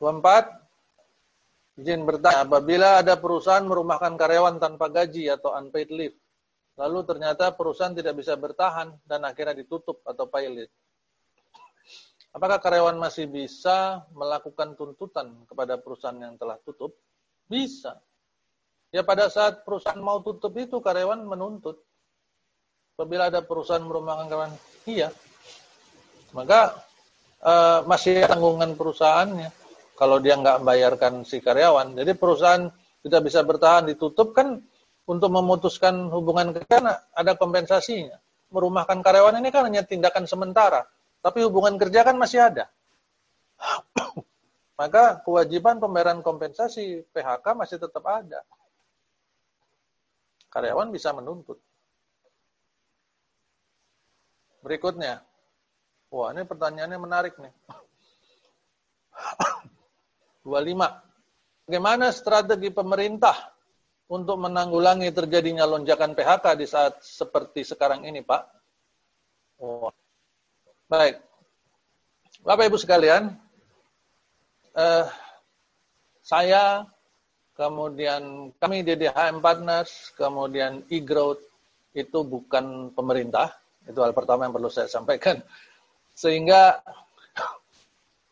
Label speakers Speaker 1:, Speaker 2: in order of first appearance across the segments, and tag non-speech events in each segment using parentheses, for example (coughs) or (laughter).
Speaker 1: 24 izin bertanya apabila ada perusahaan merumahkan karyawan tanpa gaji atau unpaid leave lalu ternyata perusahaan tidak bisa bertahan dan akhirnya ditutup atau pilot. Apakah karyawan masih bisa melakukan tuntutan kepada perusahaan yang telah tutup? Bisa. Ya pada saat perusahaan mau tutup itu karyawan menuntut. Apabila ada perusahaan merumahkan karyawan iya. Maka uh, masih tanggungan perusahaannya kalau dia nggak membayarkan si karyawan. Jadi perusahaan tidak bisa bertahan ditutup kan untuk memutuskan hubungan kerja ada kompensasinya. Merumahkan karyawan ini kan hanya tindakan sementara, tapi hubungan kerja kan masih ada. (coughs) Maka kewajiban pembayaran kompensasi PHK masih tetap ada. Karyawan bisa menuntut. Berikutnya, Wah, ini pertanyaannya menarik nih. (coughs) 25. Bagaimana strategi pemerintah untuk menanggulangi terjadinya lonjakan PHK di saat seperti sekarang ini, Pak? Oh. Baik. Bapak Ibu sekalian, eh, saya, kemudian kami DDHM Partners, kemudian e-growth itu bukan pemerintah. Itu hal pertama yang perlu saya sampaikan. Sehingga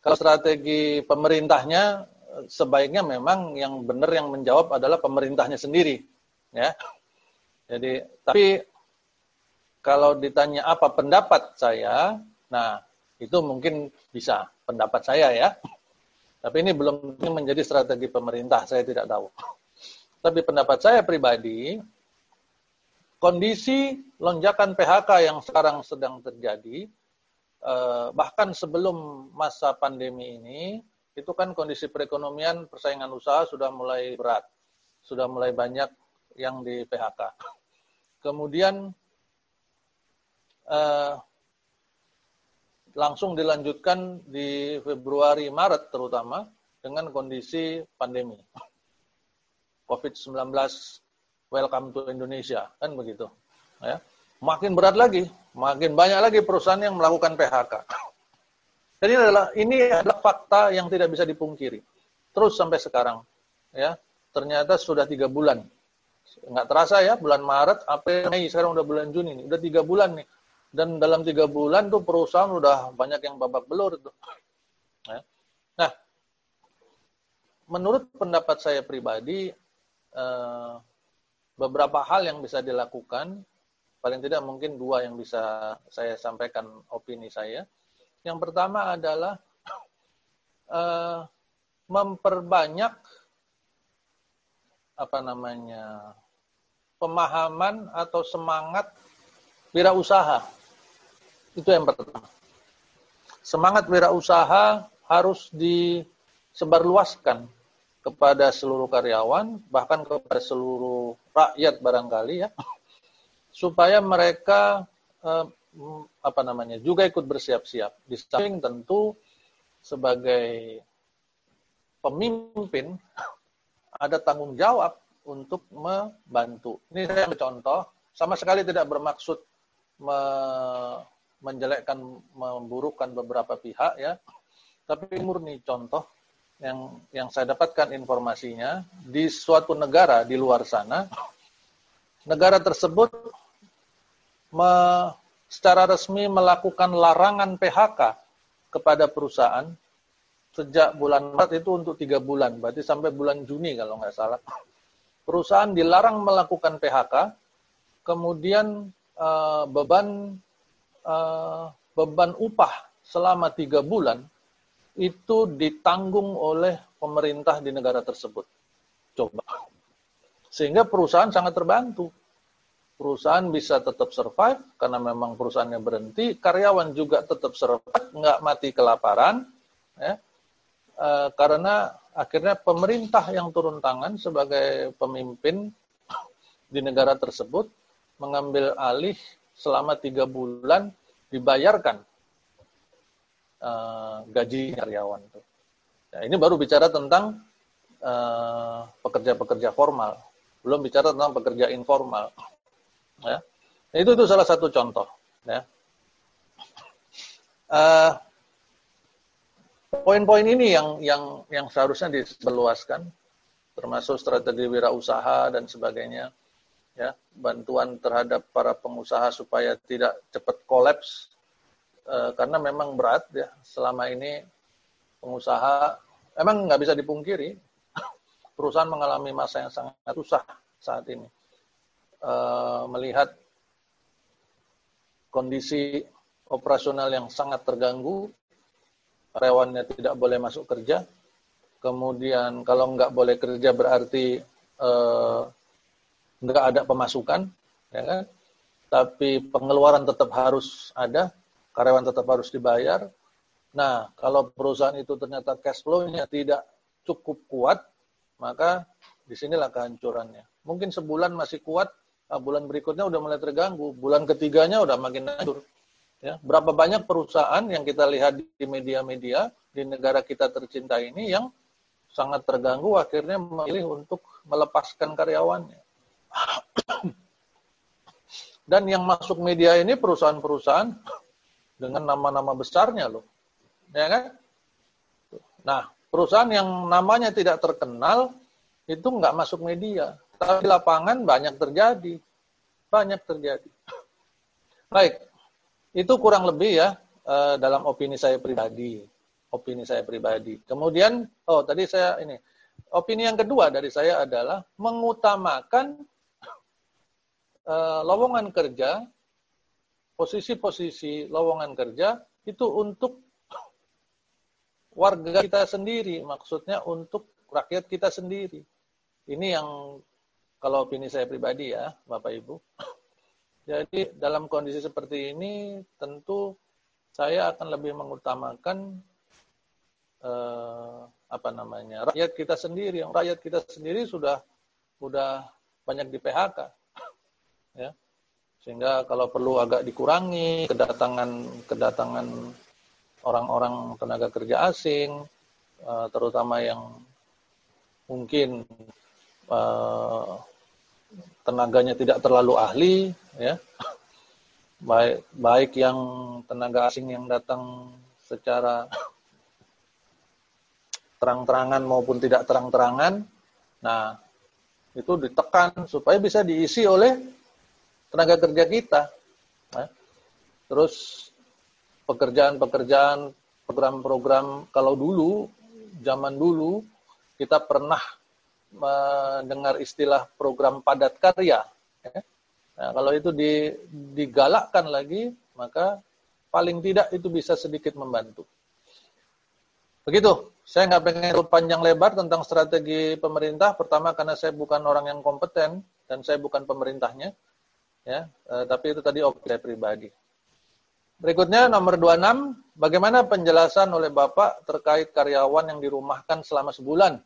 Speaker 1: kalau strategi pemerintahnya sebaiknya memang yang benar yang menjawab adalah pemerintahnya sendiri, ya. Jadi, tapi kalau ditanya apa pendapat saya, nah itu mungkin bisa pendapat saya ya. Tapi ini belum menjadi strategi pemerintah, saya tidak tahu. Tapi pendapat saya pribadi, kondisi lonjakan PHK yang sekarang sedang terjadi, bahkan sebelum masa pandemi ini, itu kan kondisi perekonomian, persaingan usaha sudah mulai berat, sudah mulai banyak yang di PHK. (laughs) Kemudian eh, langsung dilanjutkan di Februari Maret terutama dengan kondisi pandemi. (laughs) COVID-19 welcome to Indonesia kan begitu ya makin berat lagi, makin banyak lagi perusahaan yang melakukan PHK. Jadi ini adalah ini adalah fakta yang tidak bisa dipungkiri. Terus sampai sekarang, ya ternyata sudah tiga bulan. Nggak terasa ya, bulan Maret, April, Mei, sekarang udah bulan Juni nih, udah tiga bulan nih. Dan dalam tiga bulan tuh perusahaan udah banyak yang babak belur itu. Ya. Nah, menurut pendapat saya pribadi, eh, beberapa hal yang bisa dilakukan paling tidak mungkin dua yang bisa saya sampaikan opini saya. Yang pertama adalah uh, (coughs) memperbanyak apa namanya pemahaman atau semangat wirausaha. Itu yang pertama. Semangat wirausaha harus disebarluaskan kepada seluruh karyawan, bahkan kepada seluruh rakyat barangkali ya supaya mereka eh, apa namanya juga ikut bersiap-siap. Di samping tentu sebagai pemimpin (laughs) ada tanggung jawab untuk membantu. Ini saya contoh, sama sekali tidak bermaksud me menjelekkan, memburukkan beberapa pihak ya, tapi murni contoh yang yang saya dapatkan informasinya di suatu negara di luar sana, negara tersebut me, secara resmi melakukan larangan PHK kepada perusahaan sejak bulan Maret itu untuk tiga bulan, berarti sampai bulan Juni kalau nggak salah. Perusahaan dilarang melakukan PHK, kemudian uh, beban uh, beban upah selama tiga bulan itu ditanggung oleh pemerintah di negara tersebut. Coba. Sehingga perusahaan sangat terbantu perusahaan bisa tetap survive karena memang perusahaannya berhenti, karyawan juga tetap survive, nggak mati kelaparan, ya, e, karena akhirnya pemerintah yang turun tangan sebagai pemimpin di negara tersebut mengambil alih selama tiga bulan dibayarkan e, gaji karyawan itu. Ya, ini baru bicara tentang e, pekerja-pekerja formal, belum bicara tentang pekerja informal. Ya. Itu itu salah satu contoh. Ya. Uh, poin-poin ini yang yang yang seharusnya diseluaskan termasuk strategi wirausaha dan sebagainya ya bantuan terhadap para pengusaha supaya tidak cepat kolaps e, karena memang berat ya selama ini pengusaha emang nggak bisa dipungkiri (laughs) perusahaan mengalami masa yang sangat susah saat ini e, melihat kondisi operasional yang sangat terganggu karyawannya tidak boleh masuk kerja kemudian kalau nggak boleh kerja berarti eh, nggak ada pemasukan, ya kan? Tapi pengeluaran tetap harus ada, karyawan tetap harus dibayar. Nah, kalau perusahaan itu ternyata cash flow-nya tidak cukup kuat, maka di sinilah kehancurannya. Mungkin sebulan masih kuat, nah bulan berikutnya udah mulai terganggu, bulan ketiganya udah makin hancur. Ya, berapa banyak perusahaan yang kita lihat di media-media di negara kita tercinta ini yang sangat terganggu akhirnya memilih untuk melepaskan karyawannya. (coughs) Dan yang masuk media ini perusahaan-perusahaan dengan nama-nama besarnya loh. Ya kan? Nah, perusahaan yang namanya tidak terkenal itu nggak masuk media. Tapi di lapangan banyak terjadi. Banyak terjadi. Baik, itu kurang lebih ya eh, dalam opini saya pribadi. Opini saya pribadi. Kemudian, oh tadi saya ini. Opini yang kedua dari saya adalah mengutamakan uh, lowongan kerja, posisi-posisi lowongan kerja itu untuk warga kita sendiri, maksudnya untuk rakyat kita sendiri. Ini yang kalau opini saya pribadi ya, Bapak Ibu. (laughs) Jadi dalam kondisi seperti ini tentu saya akan lebih mengutamakan eh, apa namanya rakyat kita sendiri. Yang rakyat kita sendiri sudah sudah banyak di PHK (laughs) ya sehingga kalau perlu agak dikurangi kedatangan kedatangan orang-orang tenaga kerja asing uh, terutama yang mungkin uh, tenaganya tidak terlalu ahli ya baik baik yang tenaga asing yang datang secara terang-terangan maupun tidak terang-terangan nah itu ditekan supaya bisa diisi oleh tenaga kerja kita. Ya. Terus pekerjaan-pekerjaan, program-program kalau dulu, zaman dulu kita pernah mendengar istilah program padat karya. Ya. Nah, kalau itu digalakkan lagi, maka paling tidak itu bisa sedikit membantu. Begitu. Saya nggak pengen panjang lebar tentang strategi pemerintah. Pertama karena saya bukan orang yang kompeten dan saya bukan pemerintahnya ya eh, tapi itu tadi opini pribadi berikutnya nomor 26 bagaimana penjelasan oleh Bapak terkait karyawan yang dirumahkan selama sebulan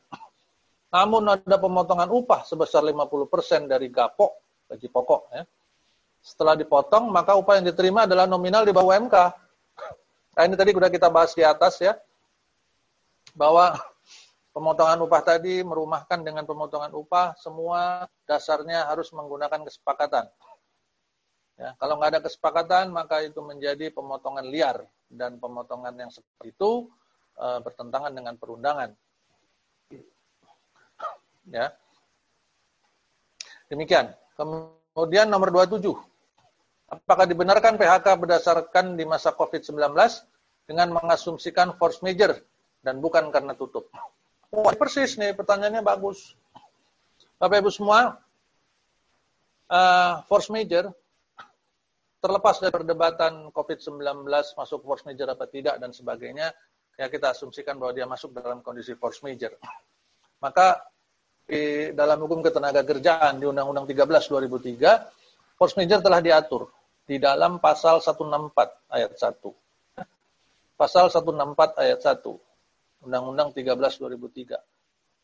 Speaker 1: namun ada pemotongan upah sebesar 50% dari gapok gaji pokok ya. Setelah dipotong maka upah yang diterima adalah nominal di bawah UMK (laughs) nah ini tadi sudah kita bahas di atas ya. Bahwa pemotongan upah tadi merumahkan dengan pemotongan upah semua dasarnya harus menggunakan kesepakatan. Ya, kalau nggak ada kesepakatan, maka itu menjadi pemotongan liar. Dan pemotongan yang seperti itu e, bertentangan dengan perundangan. Ya. Demikian. Kemudian nomor 27. Apakah dibenarkan PHK berdasarkan di masa COVID-19 dengan mengasumsikan force major dan bukan karena tutup? Oh, persis nih, pertanyaannya bagus. Bapak Ibu semua, uh, force major terlepas dari perdebatan COVID-19 masuk force major apa tidak dan sebagainya, ya kita asumsikan bahwa dia masuk dalam kondisi force major. Maka di dalam hukum ketenaga kerjaan di Undang-Undang 13 2003, force major telah diatur di dalam pasal 164 ayat 1. Pasal 164 ayat 1. Undang-Undang 13 2003.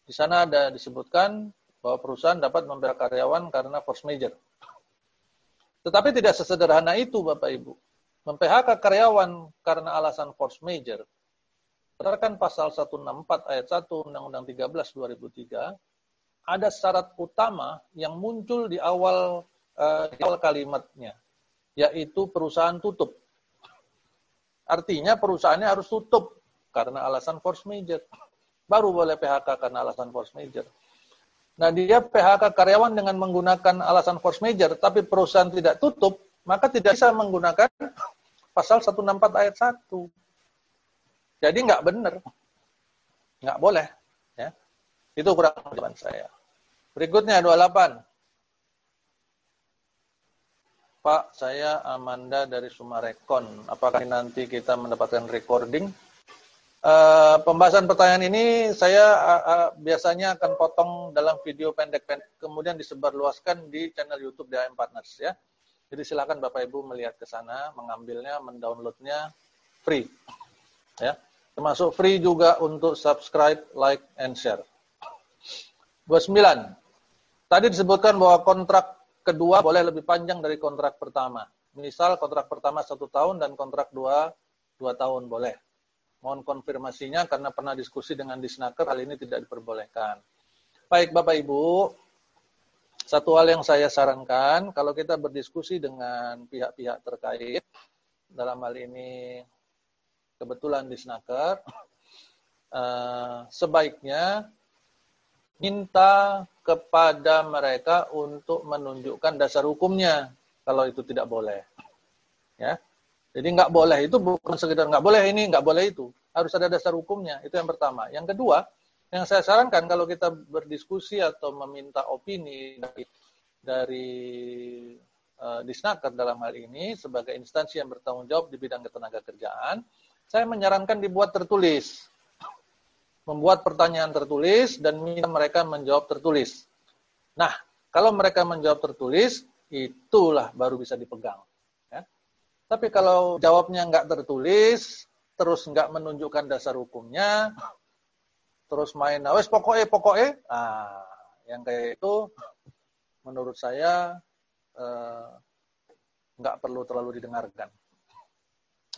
Speaker 1: Di sana ada disebutkan bahwa perusahaan dapat membela karyawan karena force major. Tetapi tidak sesederhana itu Bapak Ibu. Mem-PHK karyawan karena alasan force major. Berdasarkan pasal 164 ayat 1 Undang-Undang 13 2003, ada syarat utama yang muncul di awal uh, di awal kalimatnya, yaitu perusahaan tutup. Artinya perusahaannya harus tutup karena alasan force major. Baru boleh PHK karena alasan force major. Nah, dia PHK karyawan dengan menggunakan alasan force major, tapi perusahaan tidak tutup, maka tidak bisa menggunakan pasal 164 ayat 1. Jadi nggak benar. Nggak boleh. Ya. Itu kurang jawaban saya. Berikutnya 28. Pak, saya Amanda dari Sumarekon. Apakah nanti kita mendapatkan recording? Uh, pembahasan pertanyaan ini saya uh, uh, biasanya akan potong dalam video pendek-pendek, kemudian disebarluaskan di channel YouTube DAM Partners ya. Jadi silakan Bapak Ibu melihat ke sana, mengambilnya, mendownloadnya free. Ya. Termasuk free juga untuk subscribe, like, and share. 29. Tadi disebutkan bahwa kontrak kedua boleh lebih panjang dari kontrak pertama. Misal kontrak pertama satu tahun dan kontrak dua dua tahun boleh. Mohon konfirmasinya karena pernah diskusi dengan Disnaker hal ini tidak diperbolehkan. Baik Bapak Ibu, satu hal yang saya sarankan kalau kita berdiskusi dengan pihak-pihak terkait dalam hal ini kebetulan Disnaker, eh, sebaiknya minta kepada mereka untuk menunjukkan dasar hukumnya kalau itu tidak boleh. Ya. Jadi nggak boleh itu bukan sekedar nggak boleh ini, nggak boleh itu. Harus ada dasar hukumnya. Itu yang pertama. Yang kedua, yang saya sarankan kalau kita berdiskusi atau meminta opini dari, dari uh, Disnaker dalam hal ini sebagai instansi yang bertanggung jawab di bidang ketenaga kerjaan, saya menyarankan dibuat tertulis membuat pertanyaan tertulis dan minta mereka menjawab tertulis. Nah, kalau mereka menjawab tertulis, itulah baru bisa dipegang. Ya. Tapi kalau jawabnya nggak tertulis, terus nggak menunjukkan dasar hukumnya, terus main, nah, wes pokoknya pokoknya, ah, yang kayak itu, menurut saya eh, nggak perlu terlalu didengarkan.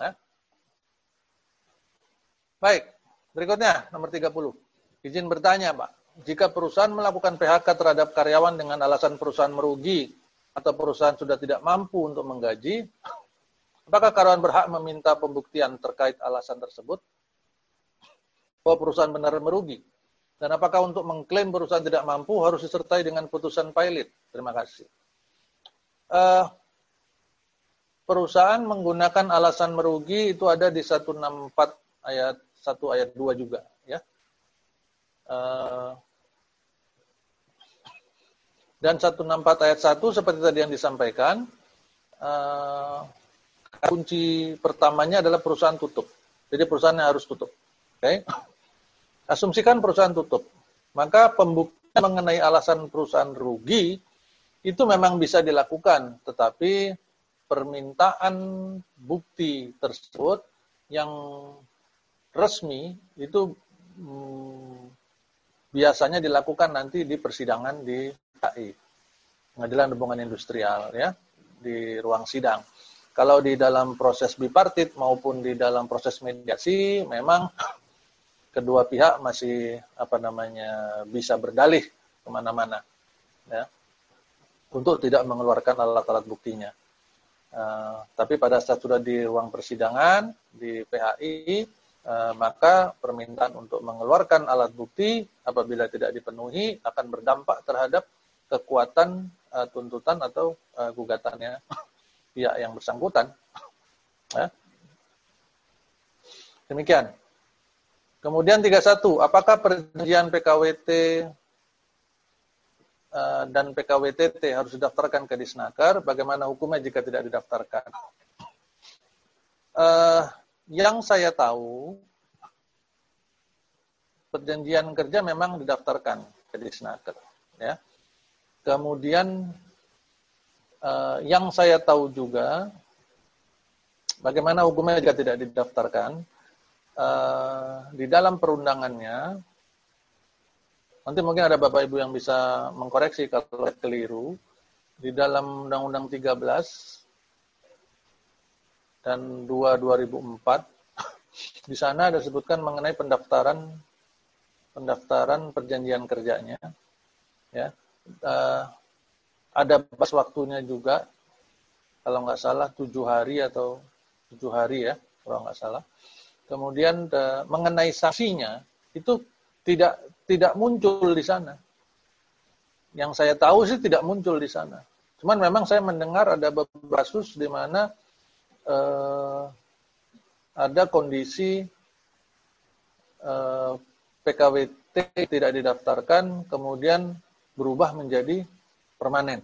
Speaker 1: Ya. Baik, Berikutnya, nomor 30. Izin bertanya, Pak. Jika perusahaan melakukan PHK terhadap karyawan dengan alasan perusahaan merugi atau perusahaan sudah tidak mampu untuk menggaji, apakah karyawan berhak meminta pembuktian terkait alasan tersebut? Bahwa perusahaan benar merugi. Dan apakah untuk mengklaim perusahaan tidak mampu harus disertai dengan putusan pilot? Terima kasih. Uh, perusahaan menggunakan alasan merugi itu ada di 164 ayat 1 ayat 2 juga ya. Uh, dan 164 ayat 1 seperti tadi yang disampaikan uh, kunci pertamanya adalah perusahaan tutup. Jadi perusahaannya harus tutup. Oke. Okay? (laughs) Asumsikan perusahaan tutup. Maka pembuktian mengenai alasan perusahaan rugi itu memang bisa dilakukan, tetapi permintaan bukti tersebut yang resmi itu hmm, biasanya dilakukan nanti di persidangan di KI, Pengadilan Hubungan Industrial ya, di ruang sidang. Kalau di dalam proses bipartit maupun di dalam proses mediasi memang (coughs) kedua pihak masih apa namanya bisa berdalih ke mana-mana ya untuk tidak mengeluarkan alat-alat buktinya. Uh, tapi pada saat sudah di ruang persidangan di PHI maka permintaan untuk mengeluarkan alat bukti apabila tidak dipenuhi akan berdampak terhadap kekuatan uh, tuntutan atau uh, gugatannya pihak yang bersangkutan. Ya. Demikian. Kemudian 31, apakah perjanjian PKWT dan PKWTT harus didaftarkan ke Disnaker? Bagaimana hukumnya jika tidak didaftarkan? Yang saya tahu perjanjian kerja memang didaftarkan ke Disnaker ya. Kemudian eh, yang saya tahu juga bagaimana hukumnya jika tidak didaftarkan eh, di dalam perundangannya nanti mungkin ada Bapak Ibu yang bisa mengkoreksi kalau keliru di dalam Undang-Undang 13 dan 2 2004 (laughs) di sana ada sebutkan mengenai pendaftaran pendaftaran perjanjian kerjanya ya uh, ada pas waktunya juga kalau nggak salah tujuh hari atau tujuh hari ya kalau nggak salah kemudian uh, mengenai sanksinya itu tidak tidak muncul di sana. Yang saya tahu sih tidak muncul di sana. Cuman memang saya mendengar ada beberapa kasus di mana uh, ada kondisi uh, PKWT tidak didaftarkan, kemudian berubah menjadi permanen.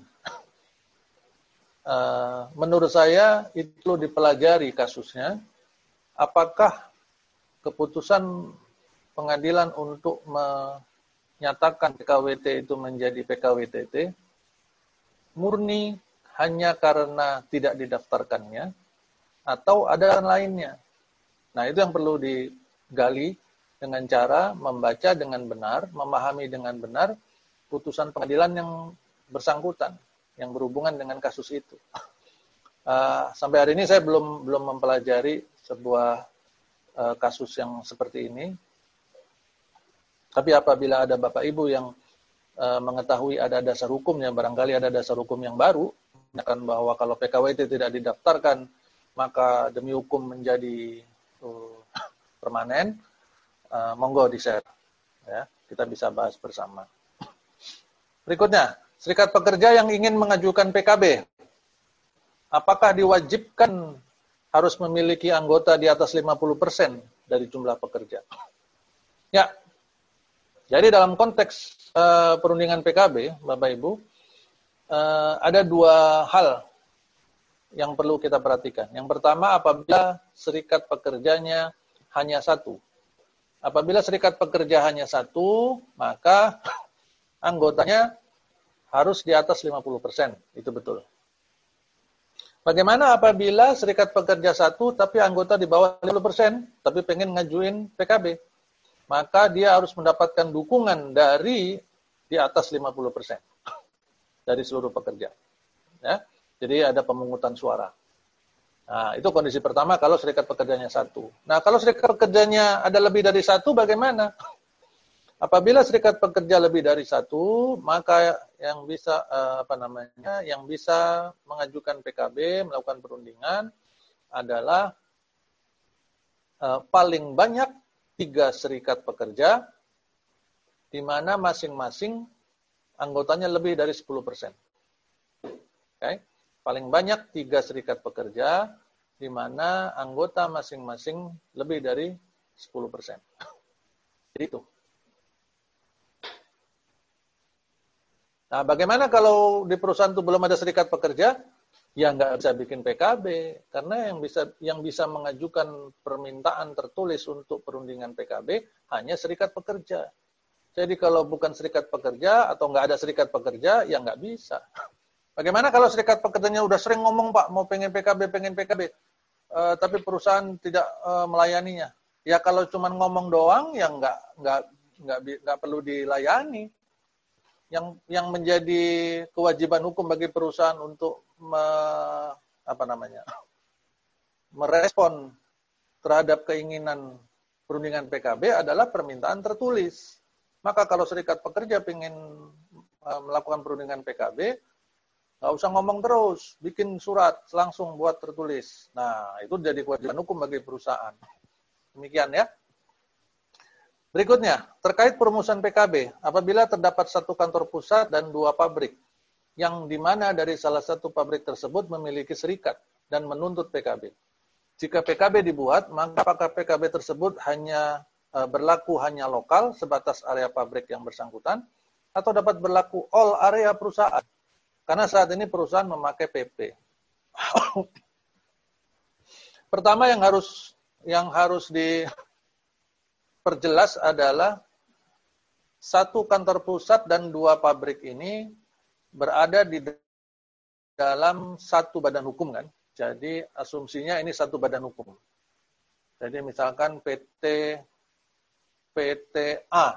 Speaker 1: Uh, (laughs) menurut saya itu dipelajari kasusnya. Apakah keputusan pengadilan untuk menyatakan PKWT itu menjadi PKWTT murni hanya karena tidak didaftarkannya atau ada lainnya. Nah, itu yang perlu digali dengan cara membaca dengan benar, memahami dengan benar putusan pengadilan yang bersangkutan yang berhubungan dengan kasus itu. Uh, (laughs) sampai hari ini saya belum belum mempelajari sebuah uh, kasus yang seperti ini. Tapi apabila ada Bapak Ibu yang uh, mengetahui ada dasar hukumnya, barangkali ada dasar hukum yang baru, akan bahwa kalau PKWT tidak didaftarkan, maka demi hukum menjadi uh, permanen, uh, monggo di-share. Ya, kita bisa bahas bersama. Berikutnya, serikat pekerja yang ingin mengajukan PKB, apakah diwajibkan harus memiliki anggota di atas 50% dari jumlah pekerja? Ya, jadi dalam konteks uh, perundingan PKB, Bapak Ibu, uh, ada dua hal yang perlu kita perhatikan. Yang pertama, apabila serikat pekerjanya hanya satu. Apabila serikat pekerja hanya satu, maka (laughs) anggotanya harus di atas 50%. Itu betul. Bagaimana apabila serikat pekerja satu, tapi anggota di bawah 50%, tapi pengen ngajuin PKB? maka dia harus mendapatkan dukungan dari di atas 50% (laughs) dari seluruh pekerja. Ya. Jadi ada pemungutan suara. Nah, itu kondisi pertama kalau serikat pekerjanya satu. Nah, kalau serikat pekerjanya ada lebih dari satu, bagaimana? (laughs) Apabila serikat pekerja lebih dari satu, maka yang bisa eh, apa namanya, yang bisa mengajukan PKB melakukan perundingan adalah eh, paling banyak tiga serikat pekerja, di mana masing-masing anggotanya lebih dari 10 persen. Okay? Paling banyak tiga serikat pekerja, di mana anggota masing-masing lebih dari 10 persen. (laughs) Itu. Nah, bagaimana kalau di perusahaan itu belum ada serikat pekerja? ya nggak bisa bikin PKB karena yang bisa yang bisa mengajukan permintaan tertulis untuk perundingan PKB hanya serikat pekerja. Jadi kalau bukan serikat pekerja atau nggak ada serikat pekerja ya nggak bisa. (laughs) Bagaimana kalau serikat pekerjanya udah sering ngomong Pak mau pengen PKB pengen PKB, uh, tapi perusahaan tidak uh, melayaninya. Ya kalau cuma ngomong doang ya nggak nggak nggak nggak perlu dilayani yang yang menjadi kewajiban hukum bagi perusahaan untuk me, apa namanya (laughs) merespon terhadap keinginan perundingan PKB adalah permintaan tertulis. Maka kalau serikat pekerja ingin uh, melakukan perundingan PKB, nggak usah ngomong terus, bikin surat langsung buat tertulis. Nah, itu jadi kewajiban hukum bagi perusahaan. Demikian ya. Berikutnya, terkait perumusan PKB, apabila terdapat satu kantor pusat dan dua pabrik, yang di mana dari salah satu pabrik tersebut memiliki serikat dan menuntut PKB. Jika PKB dibuat, maka apakah PKB tersebut hanya e, berlaku hanya lokal sebatas area pabrik yang bersangkutan, atau dapat berlaku all area perusahaan? Karena saat ini perusahaan memakai PP. Pertama yang harus yang harus di perjelas adalah satu kantor pusat dan dua pabrik ini berada di dalam satu badan hukum kan. Jadi asumsinya ini satu badan hukum. Jadi misalkan PT PTA.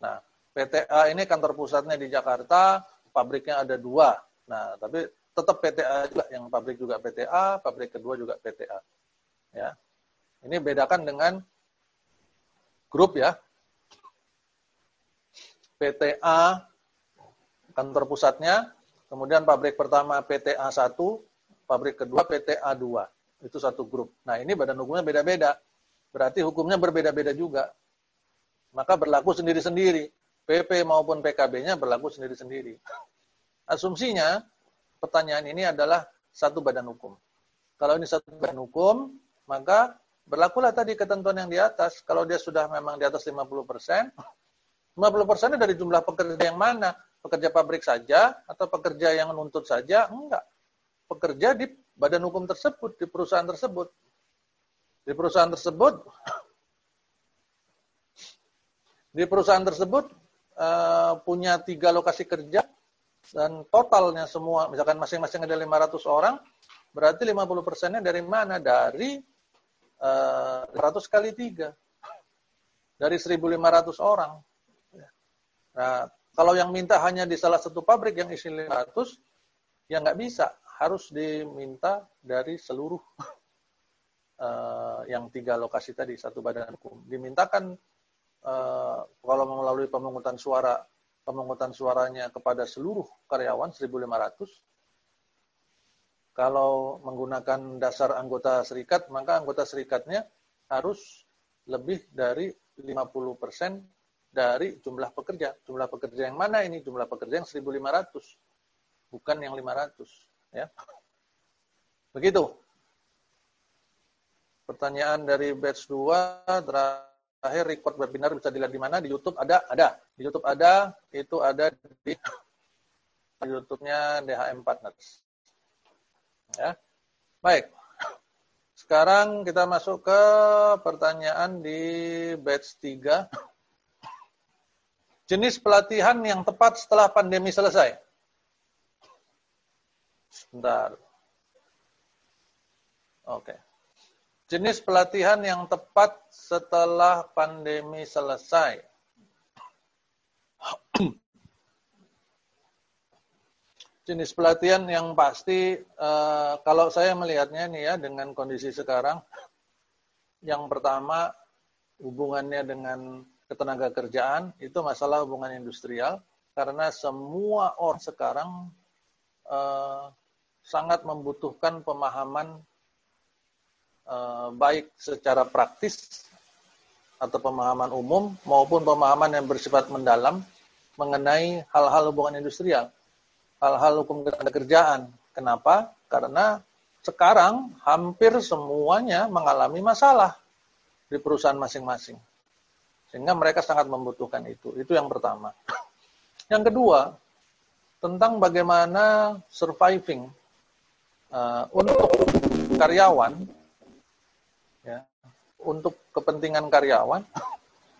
Speaker 1: Nah, PTA ini kantor pusatnya di Jakarta, pabriknya ada dua. Nah, tapi tetap PTA juga, yang pabrik juga PTA, pabrik kedua juga PTA. Ya. Ini bedakan dengan grup ya. PTA kantor pusatnya, kemudian pabrik pertama PTA 1, pabrik kedua PTA 2. Itu satu grup. Nah, ini badan hukumnya beda-beda. berarti hukumnya berbeda-beda juga. Maka berlaku sendiri-sendiri. PP maupun PKB-nya berlaku sendiri-sendiri. Asumsinya, pertanyaan ini adalah satu badan hukum. Kalau ini satu badan hukum, maka berlakulah tadi ketentuan yang di atas. Kalau dia sudah memang di atas 50 persen, 50 persennya dari jumlah pekerja yang mana? Pekerja pabrik saja atau pekerja yang menuntut saja? Enggak. Pekerja di badan hukum tersebut, di perusahaan tersebut. Di perusahaan tersebut, di perusahaan tersebut uh, punya tiga lokasi kerja dan totalnya semua, misalkan masing-masing ada 500 orang, berarti 50 persennya dari mana? Dari uh, eh, 100 kali tiga. Dari 1.500 orang. Nah, kalau yang minta hanya di salah satu pabrik yang isi 500, ya nggak bisa. Harus diminta dari seluruh uh, (laughs) yang tiga lokasi tadi, satu badan hukum. Dimintakan uh, kalau melalui pemungutan suara, pemungutan suaranya kepada seluruh karyawan 1.500. Kalau menggunakan dasar anggota serikat, maka anggota serikatnya harus lebih dari 50 persen dari jumlah pekerja. Jumlah pekerja yang mana ini? Jumlah pekerja yang 1.500, bukan yang 500. Ya. Begitu. Pertanyaan dari batch 2 terakhir record webinar bisa dilihat di mana? Di YouTube ada? Ada. Di YouTube ada, itu ada di (laughs) YouTube-nya DHM Partners. Ya. Baik. Sekarang kita masuk ke pertanyaan di batch 3. Jenis pelatihan yang tepat setelah pandemi selesai. Sebentar. Oke. Jenis pelatihan yang tepat setelah pandemi selesai. Jenis pelatihan yang pasti, uh, kalau saya melihatnya nih ya dengan kondisi sekarang, yang pertama hubungannya dengan ketenaga kerjaan itu masalah hubungan industrial karena semua orang sekarang uh, sangat membutuhkan pemahaman uh, baik secara praktis atau pemahaman umum maupun pemahaman yang bersifat mendalam mengenai hal-hal hubungan industrial, hal-hal hukum kerjaan. Kenapa? Karena sekarang hampir semuanya mengalami masalah di perusahaan masing-masing. Sehingga mereka sangat membutuhkan itu. Itu yang pertama. (clears throat) Yang kedua, tentang bagaimana surviving uh, untuk karyawan, ya, untuk kepentingan karyawan,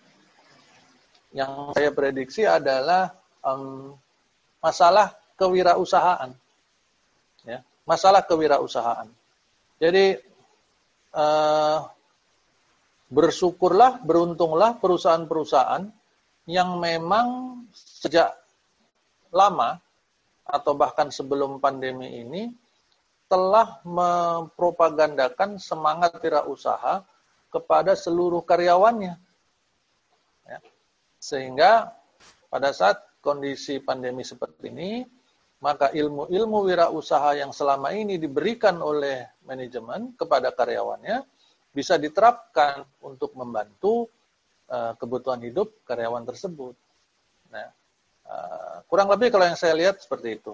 Speaker 1: (laughs) yang saya prediksi adalah um, masalah kewirausahaan. Ya, masalah kewirausahaan. Jadi uh, bersyukurlah, beruntunglah perusahaan-perusahaan yang memang sejak lama atau bahkan sebelum pandemi ini telah mempropagandakan semangat wirausaha kepada seluruh karyawannya. Ya. Sehingga pada saat kondisi pandemi seperti ini, maka ilmu-ilmu wirausaha yang selama ini diberikan oleh manajemen kepada karyawannya bisa diterapkan untuk membantu uh, kebutuhan hidup karyawan tersebut. Nah, uh, kurang lebih kalau yang saya lihat seperti itu.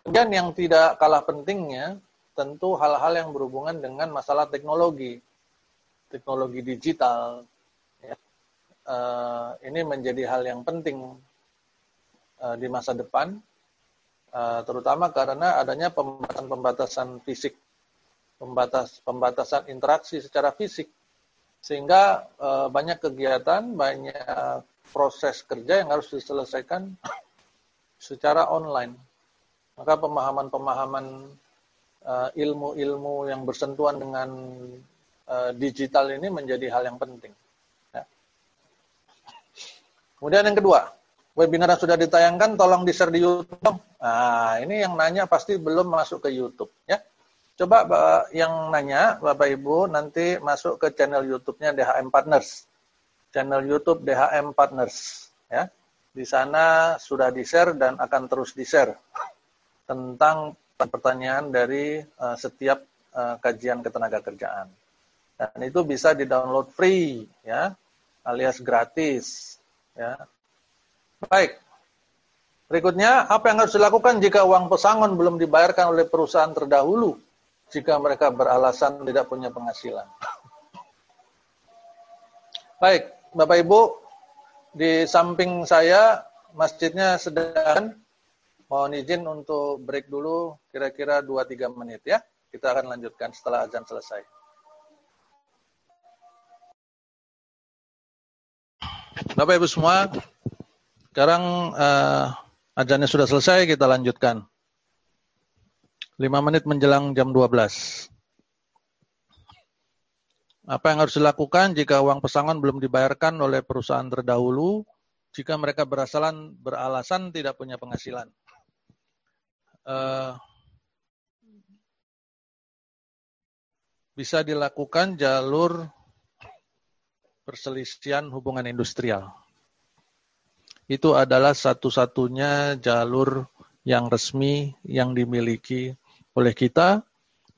Speaker 1: Kemudian yang tidak kalah pentingnya tentu hal-hal yang berhubungan dengan masalah teknologi, teknologi digital. Ya. Uh, ini menjadi hal yang penting uh, di masa depan, uh, terutama karena adanya pembatasan-pembatasan fisik pembatas pembatasan interaksi secara fisik sehingga e, banyak kegiatan banyak proses kerja yang harus diselesaikan (coughs) secara online maka pemahaman-pemahaman ilmu-ilmu yang bersentuhan dengan digital ini menjadi hal yang penting ya. kemudian yang kedua webinar yang sudah ditayangkan tolong di share di YouTube nah ini yang nanya pasti belum masuk ke YouTube ya Coba yang nanya, Bapak Ibu, nanti masuk ke channel YouTube-nya DHM Partners. Channel YouTube DHM Partners. Ya. Di sana sudah di-share dan akan terus di-share tentang pertanyaan dari uh, setiap uh, kajian ketenaga kerjaan. Dan itu bisa di-download free ya, alias gratis ya. Baik. Berikutnya, apa yang harus dilakukan jika uang pesangon belum dibayarkan oleh perusahaan terdahulu jika mereka beralasan tidak punya penghasilan? (laughs) Baik, Bapak Ibu, di samping saya masjidnya sedang mohon izin untuk break dulu kira-kira 2-3 menit ya. Kita akan lanjutkan setelah azan selesai. Bapak Ibu semua, sekarang uh, azannya sudah selesai, kita lanjutkan. 5 menit menjelang jam 12. Apa yang harus dilakukan jika uang pesangon belum dibayarkan oleh perusahaan terdahulu, jika mereka berasalan, beralasan tidak punya penghasilan? Uh, bisa dilakukan jalur perselisihan hubungan industrial. Itu adalah satu-satunya jalur yang resmi yang dimiliki oleh kita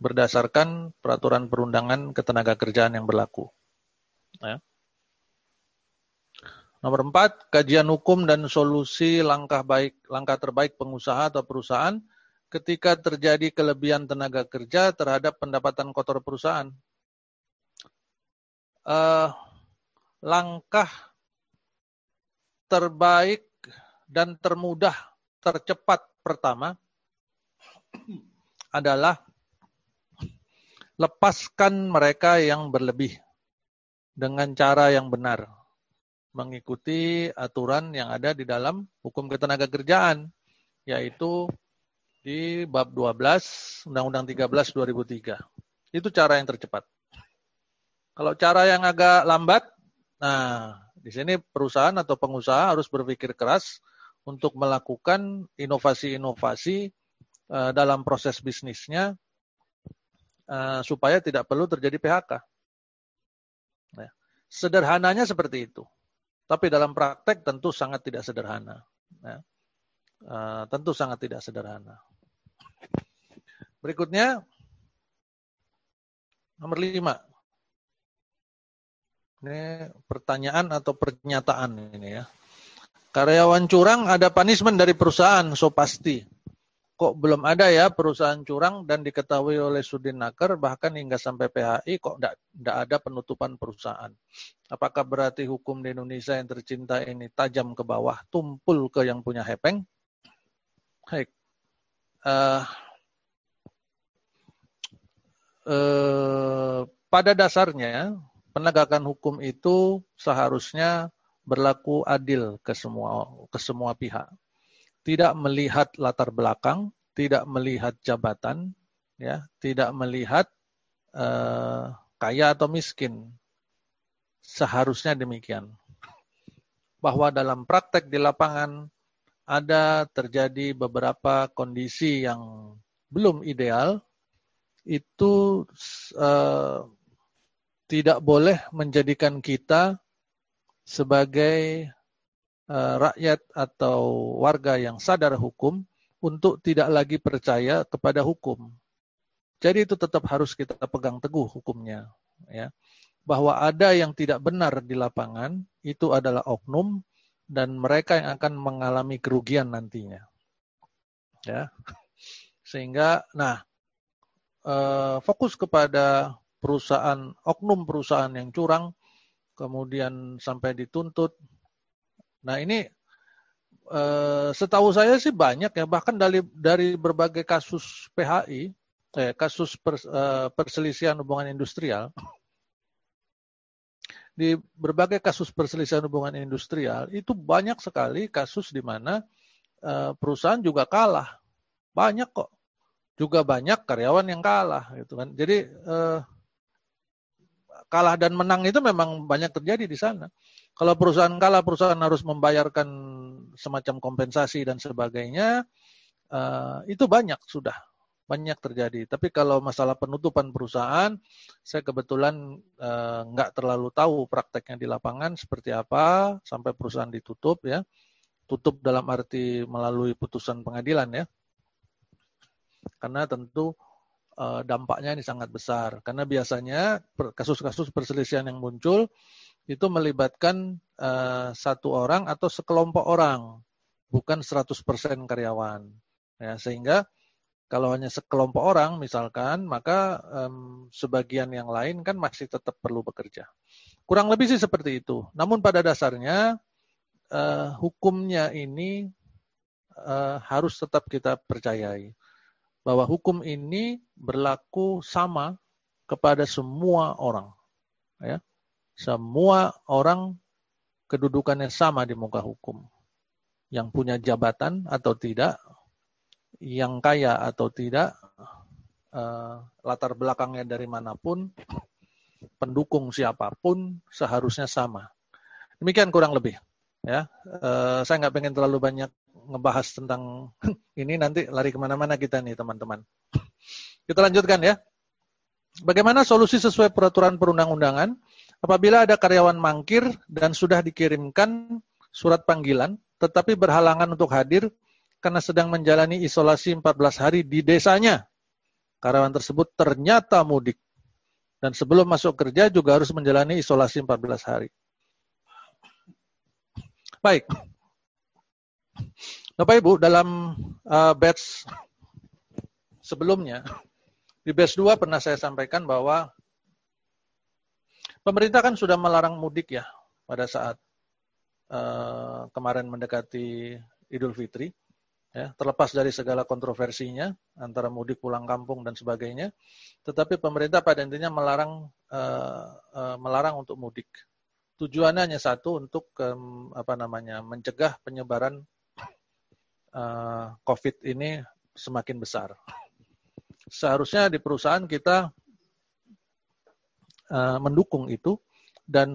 Speaker 1: berdasarkan peraturan perundangan ketenaga kerjaan yang berlaku. Ya. Nomor empat, kajian hukum dan solusi langkah baik, langkah terbaik pengusaha atau perusahaan ketika terjadi kelebihan tenaga kerja terhadap pendapatan kotor perusahaan. Uh, langkah terbaik dan termudah, tercepat pertama adalah lepaskan mereka yang berlebih dengan cara yang benar. Mengikuti aturan yang ada di dalam hukum ketenaga kerjaan, yaitu di bab 12 Undang-Undang 13 2003. Itu cara yang tercepat. Kalau cara yang agak lambat, Nah, di sini perusahaan atau pengusaha harus berpikir keras untuk melakukan inovasi-inovasi uh, dalam proses bisnisnya uh, supaya tidak perlu terjadi PHK. Nah, sederhananya seperti itu, tapi dalam praktek tentu sangat tidak sederhana. Ya. Uh, tentu sangat tidak sederhana. Berikutnya, nomor lima, ini pertanyaan atau pernyataan ini ya. Karyawan curang ada punishment dari perusahaan, so pasti. Kok belum ada ya perusahaan curang dan diketahui oleh Sudin Naker bahkan hingga sampai PHI kok tidak ada penutupan perusahaan. Apakah berarti hukum di Indonesia yang tercinta ini tajam ke bawah, tumpul ke yang punya hepeng? Baik. Uh, uh, pada dasarnya penegakan hukum itu seharusnya berlaku adil ke semua ke semua pihak. Tidak melihat latar belakang, tidak melihat jabatan, ya, tidak melihat uh, kaya atau miskin. Seharusnya demikian. Bahwa dalam praktek di lapangan ada terjadi beberapa kondisi yang belum ideal, itu uh, tidak boleh menjadikan kita sebagai uh, rakyat atau warga yang sadar hukum untuk tidak lagi percaya kepada hukum. Jadi itu tetap harus kita pegang teguh hukumnya, ya. Bahwa ada yang tidak benar di lapangan itu adalah oknum dan mereka yang akan mengalami kerugian nantinya. Ya. Sehingga nah uh, fokus kepada perusahaan, oknum perusahaan yang curang, kemudian sampai dituntut. Nah ini eh, setahu saya sih banyak ya, bahkan dari dari berbagai kasus PHI, eh, kasus pers, eh, perselisihan hubungan industrial, di berbagai kasus perselisihan hubungan industrial itu banyak sekali kasus di mana eh, perusahaan juga kalah, banyak kok, juga banyak karyawan yang kalah gitu kan. Jadi eh, kalah dan menang itu memang banyak terjadi di sana. Kalau perusahaan kalah, perusahaan harus membayarkan semacam kompensasi dan sebagainya. Uh, itu banyak sudah, banyak terjadi. Tapi kalau masalah penutupan perusahaan, saya kebetulan uh, nggak terlalu tahu prakteknya di lapangan seperti apa sampai perusahaan ditutup ya. Tutup dalam arti melalui putusan pengadilan ya. Karena tentu dampaknya ini sangat besar karena biasanya kasus-kasus perselisihan yang muncul itu melibatkan uh, satu orang atau sekelompok orang, bukan 100% karyawan. Ya, sehingga kalau hanya sekelompok orang misalkan, maka um, sebagian yang lain kan masih tetap perlu bekerja. Kurang lebih sih seperti itu. Namun pada dasarnya uh, hukumnya ini uh, harus tetap kita percayai bahwa hukum ini berlaku sama kepada semua orang. Ya. Semua orang kedudukannya sama di muka hukum. Yang punya jabatan atau tidak, yang kaya atau tidak, uh, latar belakangnya dari mana pun, pendukung siapa pun seharusnya sama. Demikian kurang lebih. Ya, uh, saya nggak pengen terlalu banyak ngebahas tentang (laughs) ini nanti lari ke mana-mana kita nih teman-teman. Kita lanjutkan ya. Bagaimana solusi sesuai peraturan perundang-undangan apabila ada karyawan mangkir dan sudah dikirimkan surat panggilan tetapi berhalangan untuk hadir karena sedang menjalani isolasi 14 hari di desanya. Karyawan tersebut ternyata mudik dan sebelum masuk kerja juga harus menjalani isolasi 14 hari. Baik. Bapak Ibu, dalam uh, batch sebelumnya, di batch 2 pernah saya sampaikan bahwa pemerintah kan sudah melarang mudik ya pada saat uh, kemarin mendekati Idul Fitri. Ya, terlepas dari segala kontroversinya antara mudik pulang kampung dan sebagainya, tetapi pemerintah pada intinya melarang uh, uh, melarang untuk mudik. Tujuannya hanya satu untuk um, apa namanya mencegah penyebaran uh, COVID ini semakin besar. Seharusnya di perusahaan kita uh, mendukung itu dan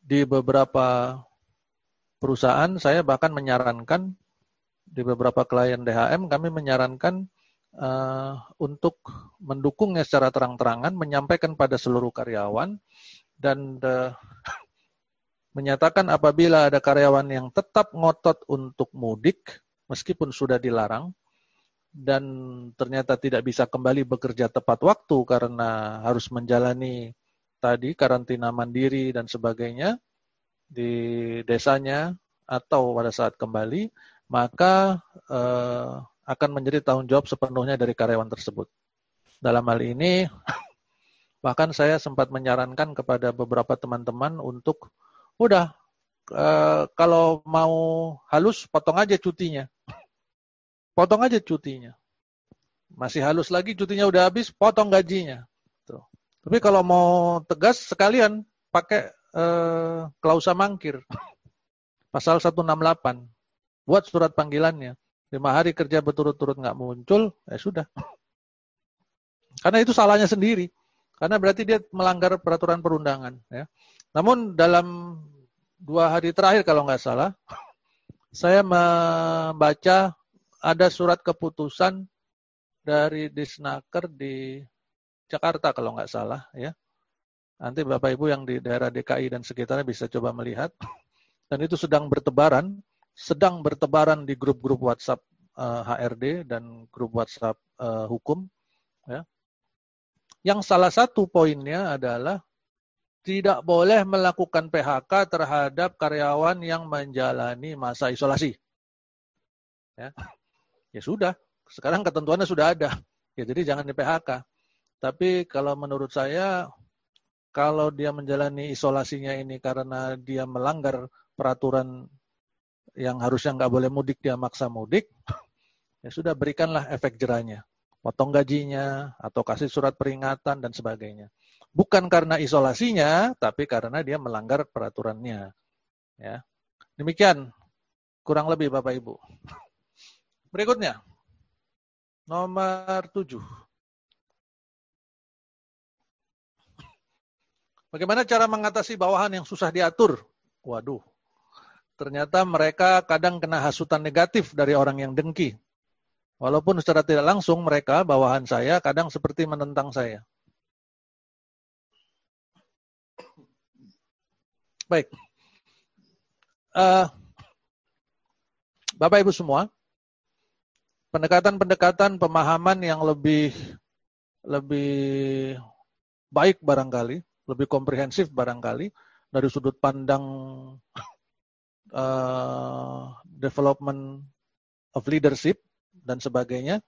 Speaker 1: di beberapa perusahaan saya bahkan menyarankan di beberapa klien DHM kami menyarankan uh, untuk mendukungnya secara terang-terangan menyampaikan pada seluruh karyawan dan uh, menyatakan apabila ada karyawan yang tetap ngotot untuk mudik meskipun sudah dilarang dan ternyata tidak bisa kembali bekerja tepat waktu karena harus menjalani tadi karantina mandiri dan sebagainya di desanya atau pada saat kembali, maka eh, akan menjadi tanggung jawab sepenuhnya dari karyawan tersebut. Dalam hal ini, (laughs) bahkan saya sempat menyarankan kepada beberapa teman-teman untuk, udah eh, kalau mau halus potong aja cutinya potong aja cutinya. Masih halus lagi, cutinya udah habis, potong gajinya. Tuh. Tapi kalau mau tegas, sekalian pakai eh, klausa mangkir. Pasal 168. Buat surat panggilannya. Lima hari kerja berturut-turut nggak muncul, ya sudah. Karena itu salahnya sendiri. Karena berarti dia melanggar peraturan perundangan. Ya. Namun dalam dua hari terakhir kalau nggak salah, (laughs) saya membaca ada surat keputusan dari Disnaker di Jakarta kalau nggak salah ya. Nanti Bapak Ibu yang di daerah DKI dan sekitarnya bisa coba melihat. (laughs) Dan itu sedang bertebaran, sedang bertebaran di grup-grup WhatsApp uh, eh, HRD dan grup WhatsApp uh, hukum. Ya. Yang salah satu poinnya adalah tidak boleh melakukan PHK terhadap karyawan yang menjalani masa isolasi. Ya ya sudah. Sekarang ketentuannya sudah ada. Ya jadi jangan di PHK. Tapi kalau menurut saya, kalau dia menjalani isolasinya ini karena dia melanggar peraturan yang harusnya nggak boleh mudik, dia maksa mudik, (laughs) ya sudah berikanlah efek jerahnya. Potong gajinya, atau kasih surat peringatan, dan sebagainya. Bukan karena isolasinya, tapi karena dia melanggar peraturannya. Ya. Demikian, kurang lebih Bapak Ibu. Berikutnya, nomor tujuh. Bagaimana cara mengatasi bawahan yang susah diatur? Waduh, ternyata mereka kadang kena hasutan negatif dari orang yang dengki. Walaupun secara tidak langsung mereka, bawahan saya, kadang seperti menentang saya. Baik. Uh, Bapak Ibu semua, pendekatan-pendekatan pemahaman yang lebih lebih baik barangkali, lebih komprehensif barangkali dari sudut pandang uh, development of leadership dan sebagainya,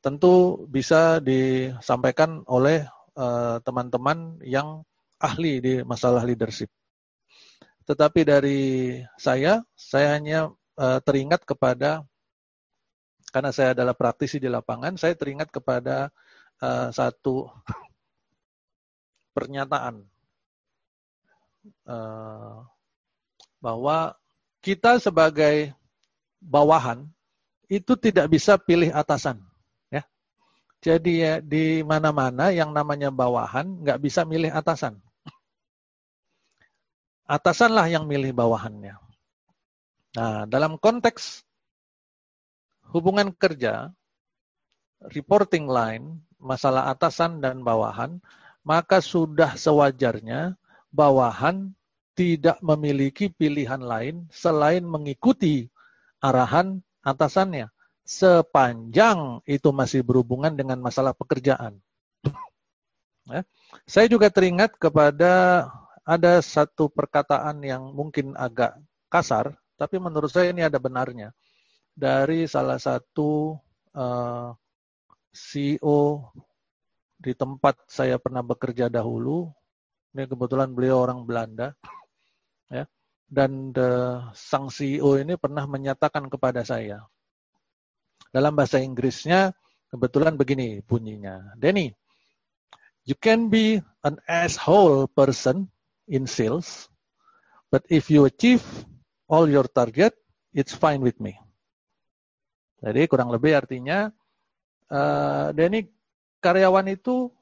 Speaker 1: tentu bisa disampaikan oleh eh, teman-teman uh, yang ahli di masalah leadership. Tetapi dari saya, saya hanya uh, teringat kepada karena saya adalah praktisi di lapangan, saya teringat kepada uh, satu pernyataan uh, bahwa kita sebagai bawahan itu tidak bisa pilih atasan. Ya. Jadi ya, di mana-mana yang namanya bawahan nggak bisa milih atasan. Atasanlah yang milih bawahannya. Nah, dalam konteks hubungan kerja, reporting line, masalah atasan dan bawahan, maka sudah sewajarnya bawahan tidak memiliki pilihan lain selain mengikuti arahan atasannya sepanjang itu masih berhubungan dengan masalah pekerjaan. Ya. Saya juga teringat kepada ada satu perkataan yang mungkin agak kasar, tapi menurut saya ini ada benarnya dari salah satu uh, eh, CEO di tempat saya pernah bekerja dahulu. Ini kebetulan beliau orang Belanda ya. Dan the, sang CEO ini pernah menyatakan kepada saya dalam bahasa Inggrisnya kebetulan begini bunyinya. Denny, you can be an asshole person in sales, but if you achieve all your target, it's fine with me. Jadi kurang lebih artinya, uh, Denny karyawan itu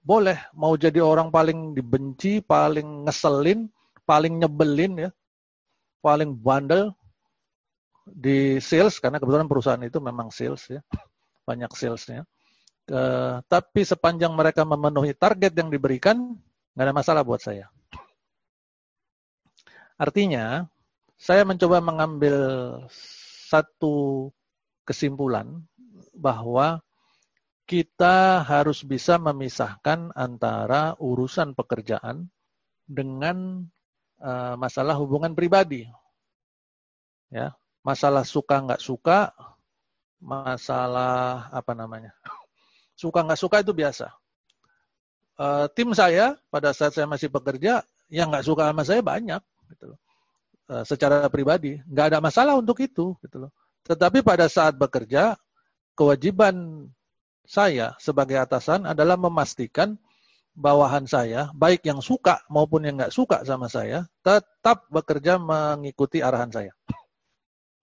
Speaker 1: boleh mau jadi orang paling dibenci, paling ngeselin, paling nyebelin ya, paling bandel di sales karena kebetulan perusahaan itu memang sales ya, banyak salesnya. Uh, tapi sepanjang mereka memenuhi target yang diberikan, nggak ada masalah buat saya. Artinya, saya mencoba mengambil satu kesimpulan bahwa kita harus bisa memisahkan antara urusan pekerjaan dengan uh, masalah hubungan pribadi. Ya, masalah suka nggak suka, masalah apa namanya, (laughs) suka nggak suka itu biasa. Uh, tim saya pada saat saya masih bekerja, yang nggak suka sama saya banyak, gitu loh. Uh, secara pribadi, nggak ada masalah untuk itu, gitu loh. Tetapi pada saat bekerja, kewajiban saya sebagai atasan adalah memastikan bawahan saya, baik yang suka maupun yang nggak suka sama saya, tetap bekerja mengikuti arahan saya.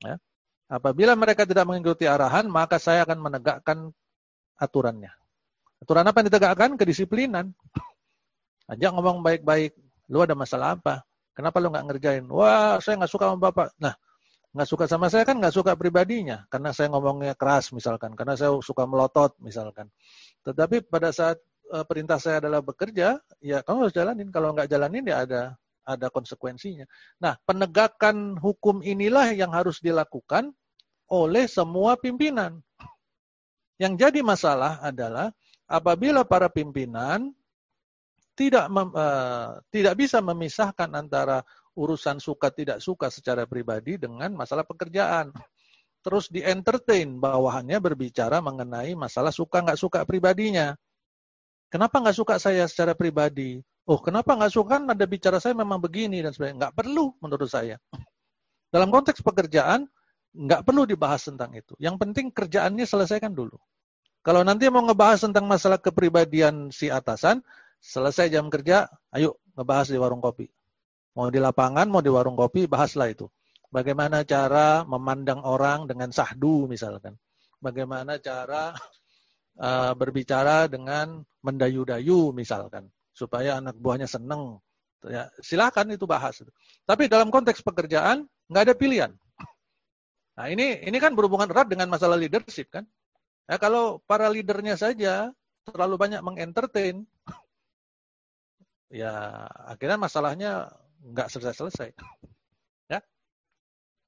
Speaker 1: Ya. Apabila mereka tidak mengikuti arahan, maka saya akan menegakkan aturannya. Aturan apa yang ditegakkan? Kedisiplinan. Ajak ngomong baik-baik. Lu ada masalah apa? Kenapa lu nggak ngerjain? Wah, saya nggak suka sama bapak. Nah, nggak suka sama saya kan nggak suka pribadinya. Karena saya ngomongnya keras misalkan. Karena saya suka melotot misalkan. Tetapi pada saat uh, perintah saya adalah bekerja, ya kamu harus jalanin. Kalau nggak jalanin ya ada ada konsekuensinya. Nah, penegakan hukum inilah yang harus dilakukan oleh semua pimpinan. Yang jadi masalah adalah apabila para pimpinan tidak mem, uh, tidak bisa memisahkan antara urusan suka tidak suka secara pribadi dengan masalah pekerjaan. Terus di entertain bawahannya berbicara mengenai masalah suka nggak suka pribadinya. Kenapa nggak suka saya secara pribadi? Oh, kenapa nggak suka? Kan ada bicara saya memang begini dan sebagainya. Nggak perlu menurut saya. Dalam konteks pekerjaan, nggak perlu dibahas tentang itu. Yang penting kerjaannya selesaikan dulu. Kalau nanti mau ngebahas tentang masalah kepribadian si atasan, selesai jam kerja, ayo ngebahas di warung kopi. Mau di lapangan, mau di warung kopi, bahaslah itu. Bagaimana cara memandang orang dengan sahdu misalkan. Bagaimana cara uh, (laughs) berbicara dengan mendayu-dayu misalkan supaya anak buahnya seneng. Ya, silakan itu bahas. Tapi dalam konteks pekerjaan nggak ada pilihan. (clears throat) Nah ini ini kan berhubungan erat dengan masalah leadership kan. Ya, kalau para leadernya saja terlalu banyak mengentertain, ya akhirnya masalahnya nggak selesai-selesai.